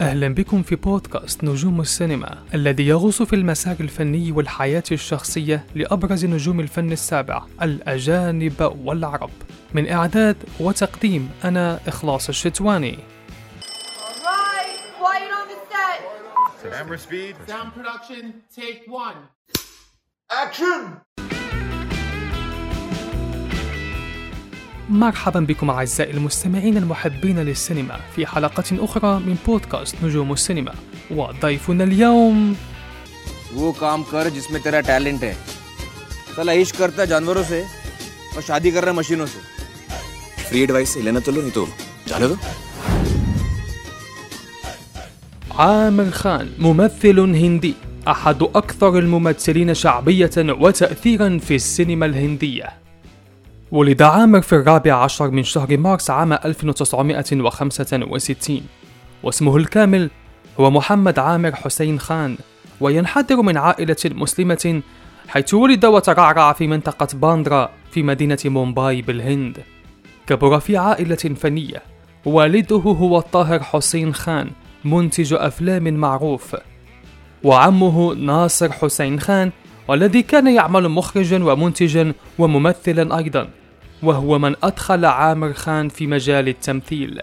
أهلا بكم في بودكاست نجوم السينما الذي يغوص في المسار الفني والحياة الشخصية لأبرز نجوم الفن السابع الأجانب والعرب من إعداد وتقديم أنا إخلاص الشتواني. Camera speed. Sound production, take one. Action! مرحبا بكم أعزائي المستمعين المحبين للسينما في حلقة أخرى من بودكاست نجوم السينما وضيفنا اليوم वो काम कर जिसमें तेरा टैलेंट है साला इश्क करता है जानवरों से और शादी कर रहा है मशीनों से फ्री एडवाइस से लेना तो लो नहीं तो जाने दो عامر خان ممثل هندي أحد أكثر الممثلين شعبية وتأثيرا في السينما الهندية ولد عامر في الرابع عشر من شهر مارس عام 1965 واسمه الكامل هو محمد عامر حسين خان وينحدر من عائلة مسلمة حيث ولد وترعرع في منطقة باندرا في مدينة مومباي بالهند. كبر في عائلة فنية والده هو الطاهر حسين خان منتج أفلام معروف. وعمه ناصر حسين خان والذي كان يعمل مخرجا ومنتجا وممثلا أيضا. وهو من أدخل عامر خان في مجال التمثيل.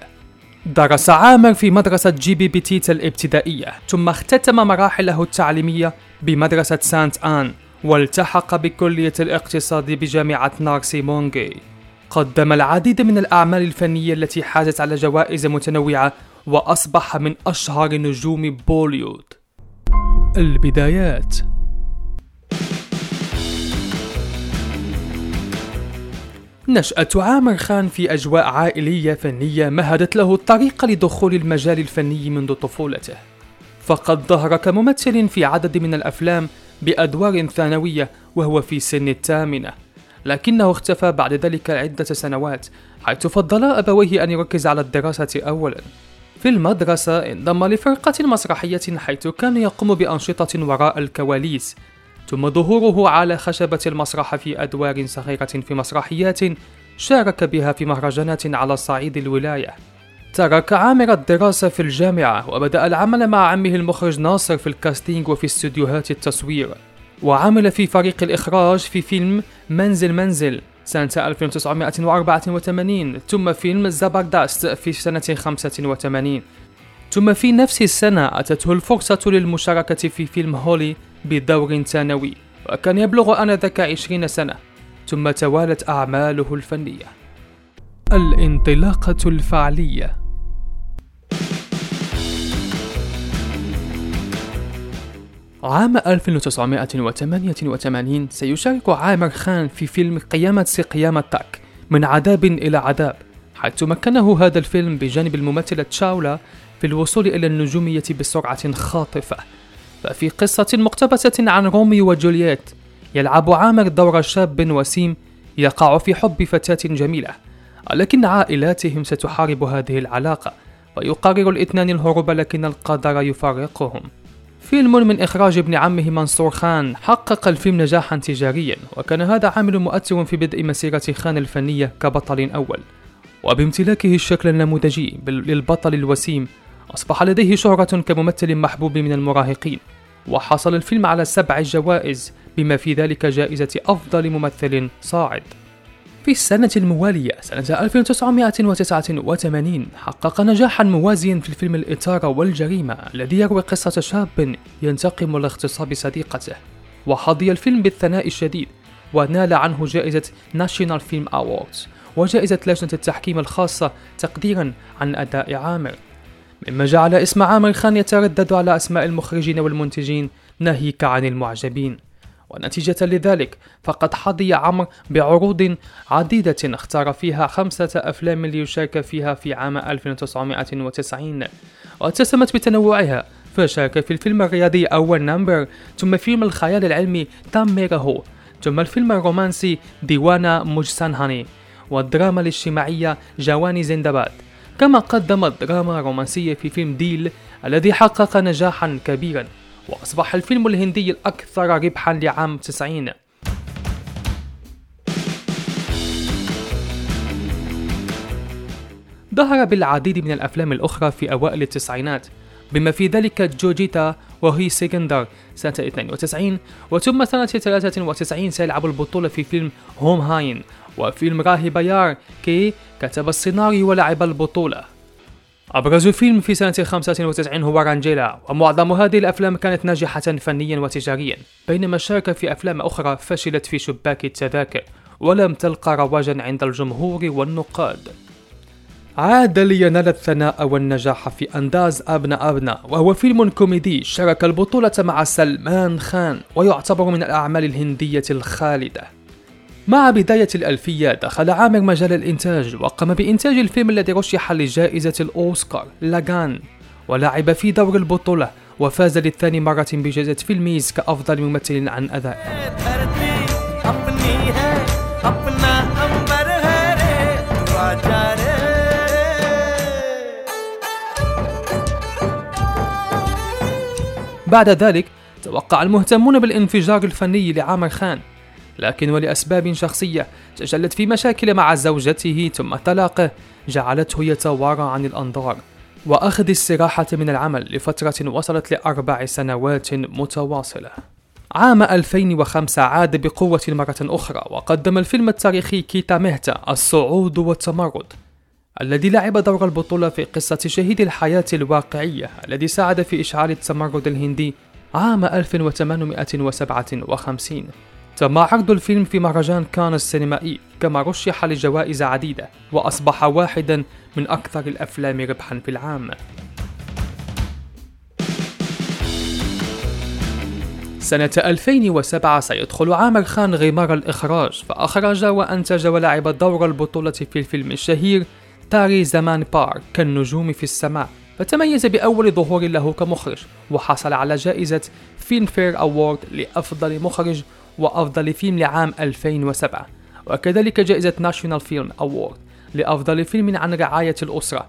درس عامر في مدرسة جي بي بيتيت الابتدائية ثم اختتم مراحله التعليمية بمدرسة سانت آن والتحق بكلية الاقتصاد بجامعة نارسي مونجي. قدم العديد من الأعمال الفنية التي حازت على جوائز متنوعة وأصبح من أشهر نجوم بوليوود. البدايات. نشأة عامر خان في أجواء عائلية فنية مهدت له الطريق لدخول المجال الفني منذ طفولته. فقد ظهر كممثل في عدد من الأفلام بأدوار ثانوية وهو في سن الثامنة لكنه اختفى بعد ذلك عدة سنوات حيث فضل أبويه أن يركز على الدراسة أولا. في المدرسة انضم لفرقة مسرحية حيث كان يقوم بأنشطة وراء الكواليس ثم ظهوره على خشبة المسرح في أدوار صغيرة في مسرحيات شارك بها في مهرجانات على صعيد الولاية. ترك عامر الدراسة في الجامعة وبدأ العمل مع عمه المخرج ناصر في الكاستينج وفي استديوهات التصوير. وعمل في فريق الإخراج في فيلم منزل منزل سنة 1984 ثم فيلم زبردست في سنة 85 ثم في نفس السنة أتته الفرصة للمشاركة في فيلم هولي بدور ثانوي وكان يبلغ آنذاك 20 سنة ثم توالت أعماله الفنية. الانطلاقة الفعلية. عام 1988 سيشارك عامر خان في فيلم قيامة سي قيامة تاك من عذاب إلى عذاب حيث مكنه هذا الفيلم بجانب الممثلة تشاولا في الوصول إلى النجومية بسرعة خاطفة. ففي قصة مقتبسة عن روميو وجولييت يلعب عامر دور شاب وسيم يقع في حب فتاة جميلة لكن عائلاتهم ستحارب هذه العلاقة ويقرر الاثنان الهروب لكن القدر يفرقهم فيلم من إخراج ابن عمه منصور خان حقق الفيلم نجاحا تجاريا وكان هذا عامل مؤثر في بدء مسيرة خان الفنية كبطل أول وبامتلاكه الشكل النموذجي للبطل الوسيم أصبح لديه شهرة كممثل محبوب من المراهقين وحصل الفيلم على سبع جوائز بما في ذلك جائزة أفضل ممثل صاعد. في السنة الموالية سنة 1989 حقق نجاحا موازيا في الفيلم الإثارة والجريمة الذي يروي قصة شاب ينتقم لاغتصاب صديقته. وحظي الفيلم بالثناء الشديد ونال عنه جائزة National Film Awards وجائزة لجنة التحكيم الخاصة تقديرا عن أداء عامر. مما جعل اسم عامر خان يتردد على أسماء المخرجين والمنتجين ناهيك عن المعجبين. ونتيجة لذلك فقد حظي عامر بعروض عديدة اختار فيها خمسة أفلام ليشارك فيها في عام 1990 واتسمت بتنوعها فشارك في الفيلم الرياضي أول نمبر. ثم فيلم الخيال العلمي تام ميغاهو ثم الفيلم الرومانسي ديوانا مجسانهاني والدراما الاجتماعية جواني زندباد. كما قدم دراما رومانسية في فيلم ديل الذي حقق نجاحا كبيرا وأصبح الفيلم الهندي الأكثر ربحا لعام 90 ظهر بالعديد من الأفلام الأخرى في أوائل التسعينات بما في ذلك جو جيتا وهي سيكندر سنة 92 وثم سنة 93 سيلعب البطولة في فيلم هوم هاين وفيلم راهي بيار كي كتب السيناريو ولعب البطولة. أبرز فيلم في سنة 95 هو رانجيلا. ومعظم هذه الأفلام كانت ناجحة فنيا وتجاريا. بينما شارك في أفلام أخرى فشلت في شباك التذاكر ولم تلقى رواجا عند الجمهور والنقاد. عاد لينال الثناء والنجاح في أنداز أبنا أبنا وهو فيلم كوميدي شارك البطولة مع سلمان خان ويعتبر من الأعمال الهندية الخالدة. مع بداية الألفية دخل عامر مجال الإنتاج وقام بإنتاج الفيلم الذي رشح لجائزة الأوسكار لاغان ولعب في دور البطولة وفاز للثاني مرة بجائزة فيلم فير كأفضل ممثل عن أداء أبنى بعد ذلك توقع المهتمون بالانفجار الفني لعامر خان. لكن ولأسباب شخصية تجلت في مشاكل مع زوجته ثم طلاقه جعلته يتوارى عن الأنظار. وأخذ السراحة من العمل لفترة وصلت لأربع سنوات متواصلة. عام 2005 عاد بقوة مرة أخرى وقدم الفيلم التاريخي كيتا مهتا الصعود والتمرد. الذي لعب دور البطولة في قصة شهيد الحياة الواقعية الذي ساعد في إشعال التمرد الهندي عام 1857 تم عرض الفيلم في مهرجان كان السينمائي كما رشح لجوائز عديدة وأصبح واحدا من أكثر الأفلام ربحا في العام. سنة 2007 سيدخل عامر خان غمار الإخراج فأخرج وأنتج ولعب دور البطولة في الفيلم الشهير تاري زامين بار كالنجوم في السماء فتميز بأول ظهور له كمخرج وحصل على جائزة Filmfare Award لأفضل مخرج وأفضل فيلم لعام 2007 وكذلك جائزة National Film Award لأفضل فيلم عن رعاية الأسرة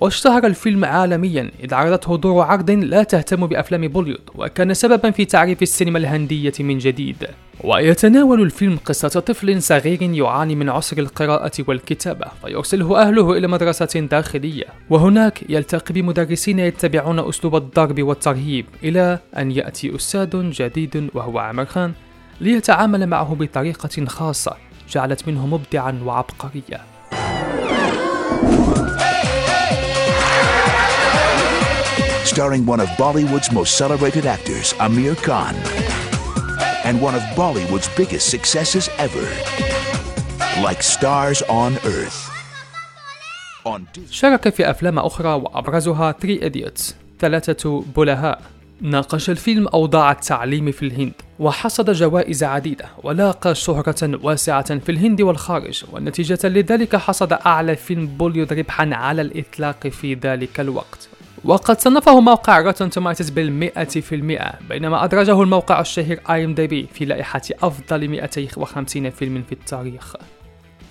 واشتهر الفيلم عالميا إذ عرضته دور عرض لا تهتم بأفلام بوليوود وكان سببا في تعريف السينما الهندية من جديد. ويتناول الفيلم قصة طفل صغير يعاني من عسر القراءة والكتابة فيرسله أهله إلى مدرسة داخلية. وهناك يلتقي بمدرسين يتبعون أسلوب الضرب والترهيب إلى أن يأتي أستاذ جديد وهو عامر خان ليتعامل معه بطريقة خاصة جعلت منه مبدعا وعبقريا starring one of Bollywood's most celebrated actors, Amir Khan, and one of Bollywood's biggest successes ever, like Stars on Earth. شارك في أفلام أخرى وأبرزها 3 Idiots ثلاثة بلهاء. ناقش الفيلم أوضاع التعليم في الهند وحصد جوائز عديدة ولاقى شهرة واسعة في الهند والخارج ونتيجة لذلك حصد أعلى فيلم بوليود ربحا على الإطلاق في ذلك الوقت. وقد صنفه موقع Rotten Tomatoes بالمئة في المئة بينما أدرجه الموقع الشهير IMDb في لائحة أفضل 250 فيلم في التاريخ.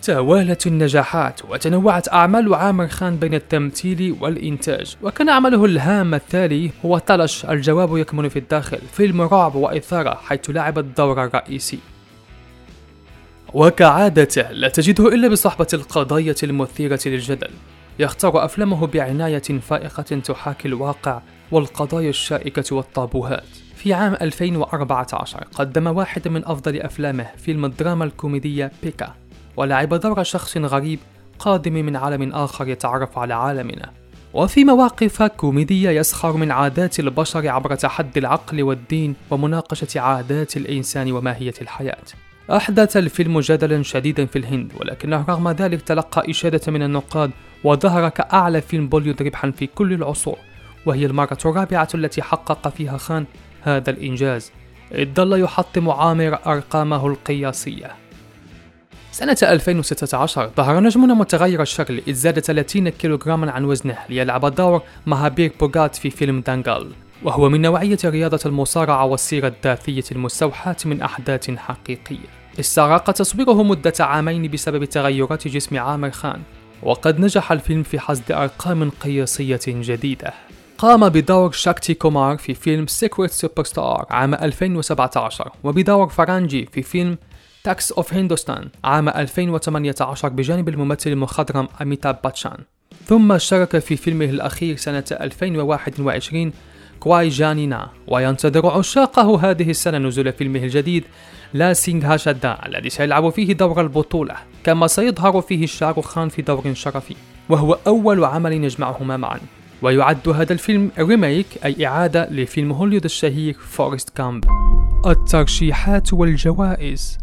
توالت النجاحات وتنوعت أعمال عامر خان بين التمثيل والإنتاج وكان عمله الهام التالي هو طلش الجواب يكمن في الداخل فيلم رعب وإثارة حيث لعب الدور الرئيسي. وكعادته لا تجده إلا بصحبة القضايا المثيرة للجدل. يختار أفلامه بعناية فائقة تحاكي الواقع والقضايا الشائكة والطابوهات. في عام 2014 قدم واحد من أفضل أفلامه فيلم الدراما الكوميدية بيكا ولعب دور شخص غريب قادم من عالم آخر يتعرف على عالمنا. وفي مواقف كوميدية يسخر من عادات البشر عبر تحدي العقل والدين ومناقشة عادات الإنسان وماهية الحياة. أحدث الفيلم جدلا شديدا في الهند ولكنه رغم ذلك تلقى إشادة من النقاد وظهر كأعلى فيلم بوليود ربحا في كل العصور وهي المرة الرابعة التي حقق فيها خان هذا الإنجاز. إذ ظل يحطم عامر أرقامه القياسية. سنة 2016 ظهر نجمنا متغير الشكل إذ زاد 30 كيلوغراما عن وزنه ليلعب دور مهابير بوغات في فيلم دانغال وهو من نوعية رياضة المصارعة والسيرة الذاتية المستوحاة من أحداث حقيقية. استغرق تصويره مدة عامين بسبب تغيرات جسم عامر خان. وقد نجح الفيلم في حصد أرقام قياسية جديدة. قام بدور شاكتي كومار في فيلم Secret Superstar عام 2017 وبدور فرانجي في فيلم Thugs of Hindostan عام 2018 بجانب الممثل المخضرم أميتاب باتشان ثم اشترك في فيلمه الأخير سنة 2021 كوي جاني نا وينتظر عشاقه هذه السنة نزول فيلمه الجديد لال سينغ تشادا الذي سيلعب فيه دور البطولة كما سيظهر فيه شاروخ خان في دور شرفي وهو أول عمل يجمعهما معا ويعد هذا الفيلم remake أي إعادة لفيلم هوليوود الشهير Forrest Gump الترشيحات والجوائز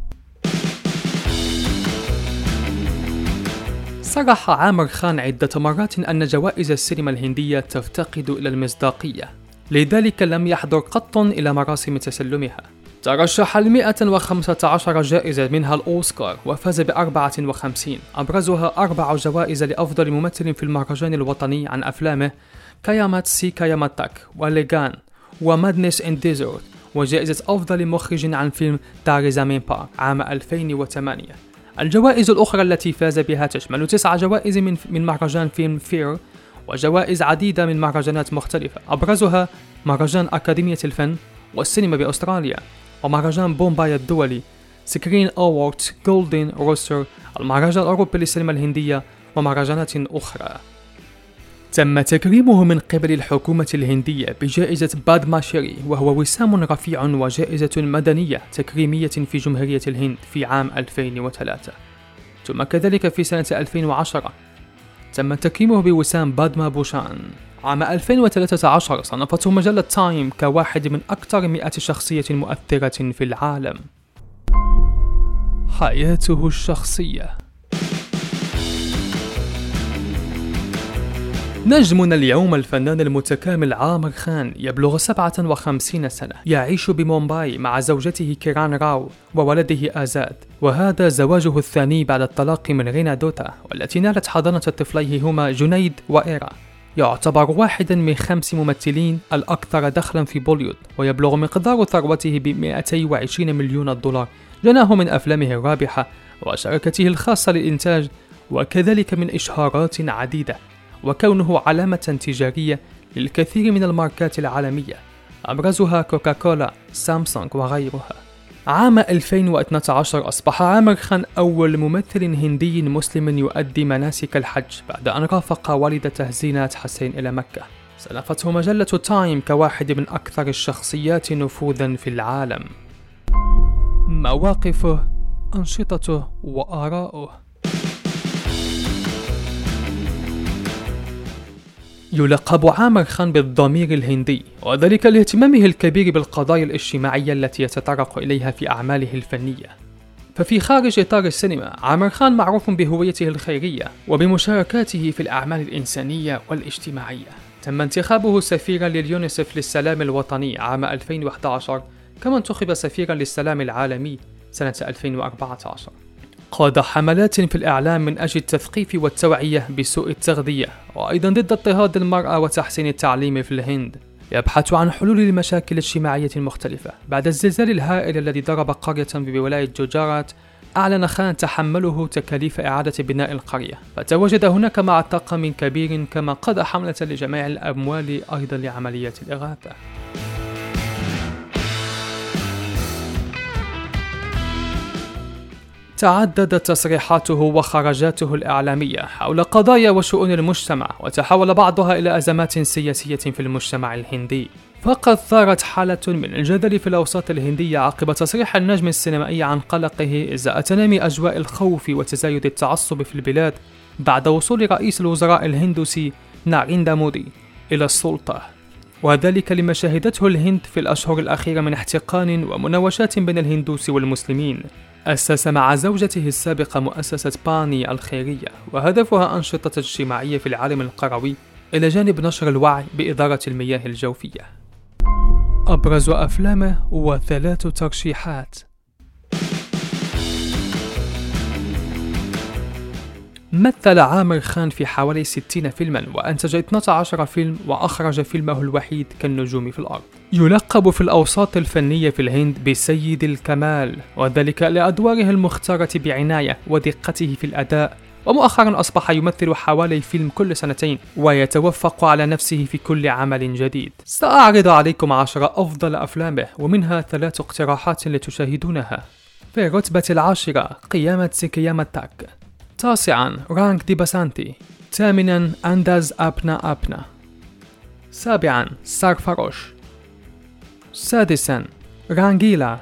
صرح عامر خان عدة مرات أن جوائز السينما الهندية تفتقد إلى المصداقية لذلك لم يحضر قط إلى مراسم تسلمها. ترشح ل 115 جائزة منها الأوسكار وفاز ب 54 أبرزها أربع جوائز لأفضل ممثل في المهرجان الوطني عن أفلامه كايامات سي كايامات تاك ولاغان و Madness in Desert وجائزة أفضل مخرج عن فيلم تاري زامين بار عام 2008 الجوائز الأخرى التي فاز بها تشمل تسع جوائز من, من مهرجان فيلم فير وجوائز عديدة من مهرجانات مختلفة. أبرزها مهرجان أكاديمية الفن والسينما بأستراليا ومهرجان بومباي الدولي Screen Awards Golden Rooster المهرجان الأوروبي للسينما الهندية ومهرجانات أخرى. تم تكريمه من قبل الحكومة الهندية بجائزة بادما شري وهو وسام رفيع وجائزة مدنية تكريمية في جمهورية الهند في عام 2003 ثم كذلك في سنة 2010 تم تكريمه بوسام بادما بوشان. عام 2013 صنفته مجلة تايم كواحد من أكثر مئة شخصية مؤثرة في العالم. حياته الشخصية. نجمنا اليوم الفنان المتكامل عامر خان يبلغ 57 سنة. يعيش بمومباي مع زوجته كيران راو وولده آزاد. وهذا زواجه الثاني بعد الطلاق من رينا دوتا والتي نالت حضانة طفليه هما جنيد وإيرا. يعتبر واحدا من خمس ممثلين الأكثر دخلا في بوليود ويبلغ مقدار ثروته ب 220 مليون دولار. جناه من أفلامه الرابحة وشركته الخاصة للإنتاج وكذلك من إشهارات عديدة. وكونه علامة تجارية للكثير من الماركات العالمية أبرزها كوكاكولا، سامسونج وغيرها. عام 2012 أصبح عامر خان أول ممثل هندي مسلم يؤدي مناسك الحج بعد أن رافق والدته زينات حسين إلى مكة. صنفته مجلة تايم كواحد من أكثر الشخصيات نفوذا في العالم. مواقفه، أنشطته وآراؤه يلقب عامر خان بالضمير الهندي وذلك لاهتمامه الكبير بالقضايا الاجتماعية التي يتطرق إليها في أعماله الفنية. ففي خارج إطار السينما عامر خان معروف بهويته الخيرية وبمشاركاته في الأعمال الإنسانية والاجتماعية. تم انتخابه سفيرا لليونيسف للسلام الوطني عام 2011 كما انتخب سفيرا للسلام العالمي سنة 2014 قاد حملات في الإعلام من أجل التثقيف والتوعية بسوء التغذية وأيضا ضد اضطهاد المرأة وتحسين التعليم في الهند. يبحث عن حلول للمشاكل الاجتماعية المختلفة بعد الزلزال الهائل الذي ضرب قرية بولاية جوجارات أعلن خان تحمله تكاليف إعادة بناء القرية. فتواجد هناك مع طاقم كبير كما قاد حملة لجميع الأموال أيضا لعملية الإغاثة. تعددت تصريحاته وخرجاته الإعلامية حول قضايا وشؤون المجتمع وتحول بعضها إلى أزمات سياسية في المجتمع الهندي. فقد ثارت حالة من الجدل في الأوساط الهندية عقب تصريح النجم السينمائي عن قلقه إزاء تنامي أجواء الخوف وتزايد التعصب في البلاد بعد وصول رئيس الوزراء الهندوسي ناريندا مودي إلى السلطة. وذلك لما شهدته الهند في الأشهر الأخيرة من احتقان ومناوشات بين الهندوس والمسلمين. أسس مع زوجته السابقة مؤسسة باني الخيرية وهدفها أنشطة اجتماعية في العالم القروي إلى جانب نشر الوعي بإدارة المياه الجوفية. أبرز أفلامه وثلاث ترشيحات. مثل عامر خان في حوالي 60 فيلما وأنتج 12 فيلم وأخرج فيلمه الوحيد كالنجوم في الأرض. يلقب في الأوساط الفنية في الهند بسيد الكمال وذلك لأدواره المختارة بعناية ودقته في الأداء. ومؤخرا أصبح يمثل حوالي فيلم كل سنتين ويتفوق على نفسه في كل عمل جديد. سأعرض عليكم عشر أفضل أفلامه ومنها ثلاث اقتراحات لتشاهدونها. في الرتبة العاشرة قيامت سي قيامت تاك تاسعا رانغ دي باسانتي ثامنا أنداز أبنا أبنا سابعا سارفروش سادسا رانجيلا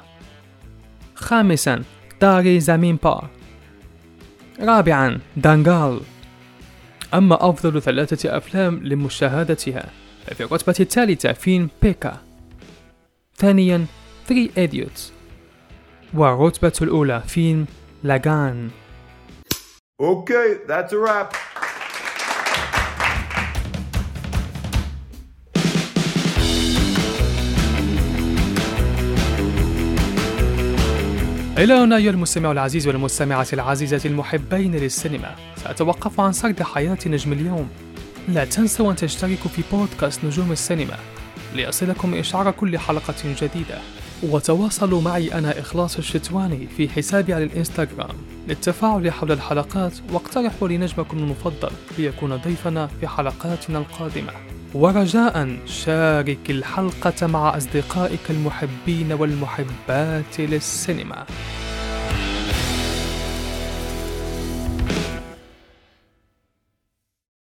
خامسا داري زمين بار رابعا دانغال. أما أفضل ثلاثة أفلام لمشاهدتها ففي الرتبة الثالثة فيلم بي كي. ثانيا 3 Idiots والرتبة الأولى فيلم لاغان. Okay, that's a wrap. إلى هنا أيها المستمع العزيز والمستمعة العزيزة المحبين للسينما. سأتوقف عن سرد حياة نجم اليوم. لا تنسوا أن تشتركوا في بودكاست نجوم السينما ليصلكم إشعار كل حلقة جديدة. وتواصلوا معي أنا إخلاص الشتواني في حسابي على الإنستغرام. للتفاعل حول الحلقات واقترحوا لنجمكم المفضل ليكون ضيفنا في حلقاتنا القادمة. ورجاء شارك الحلقة مع أصدقائك المحبين والمحبات للسينما.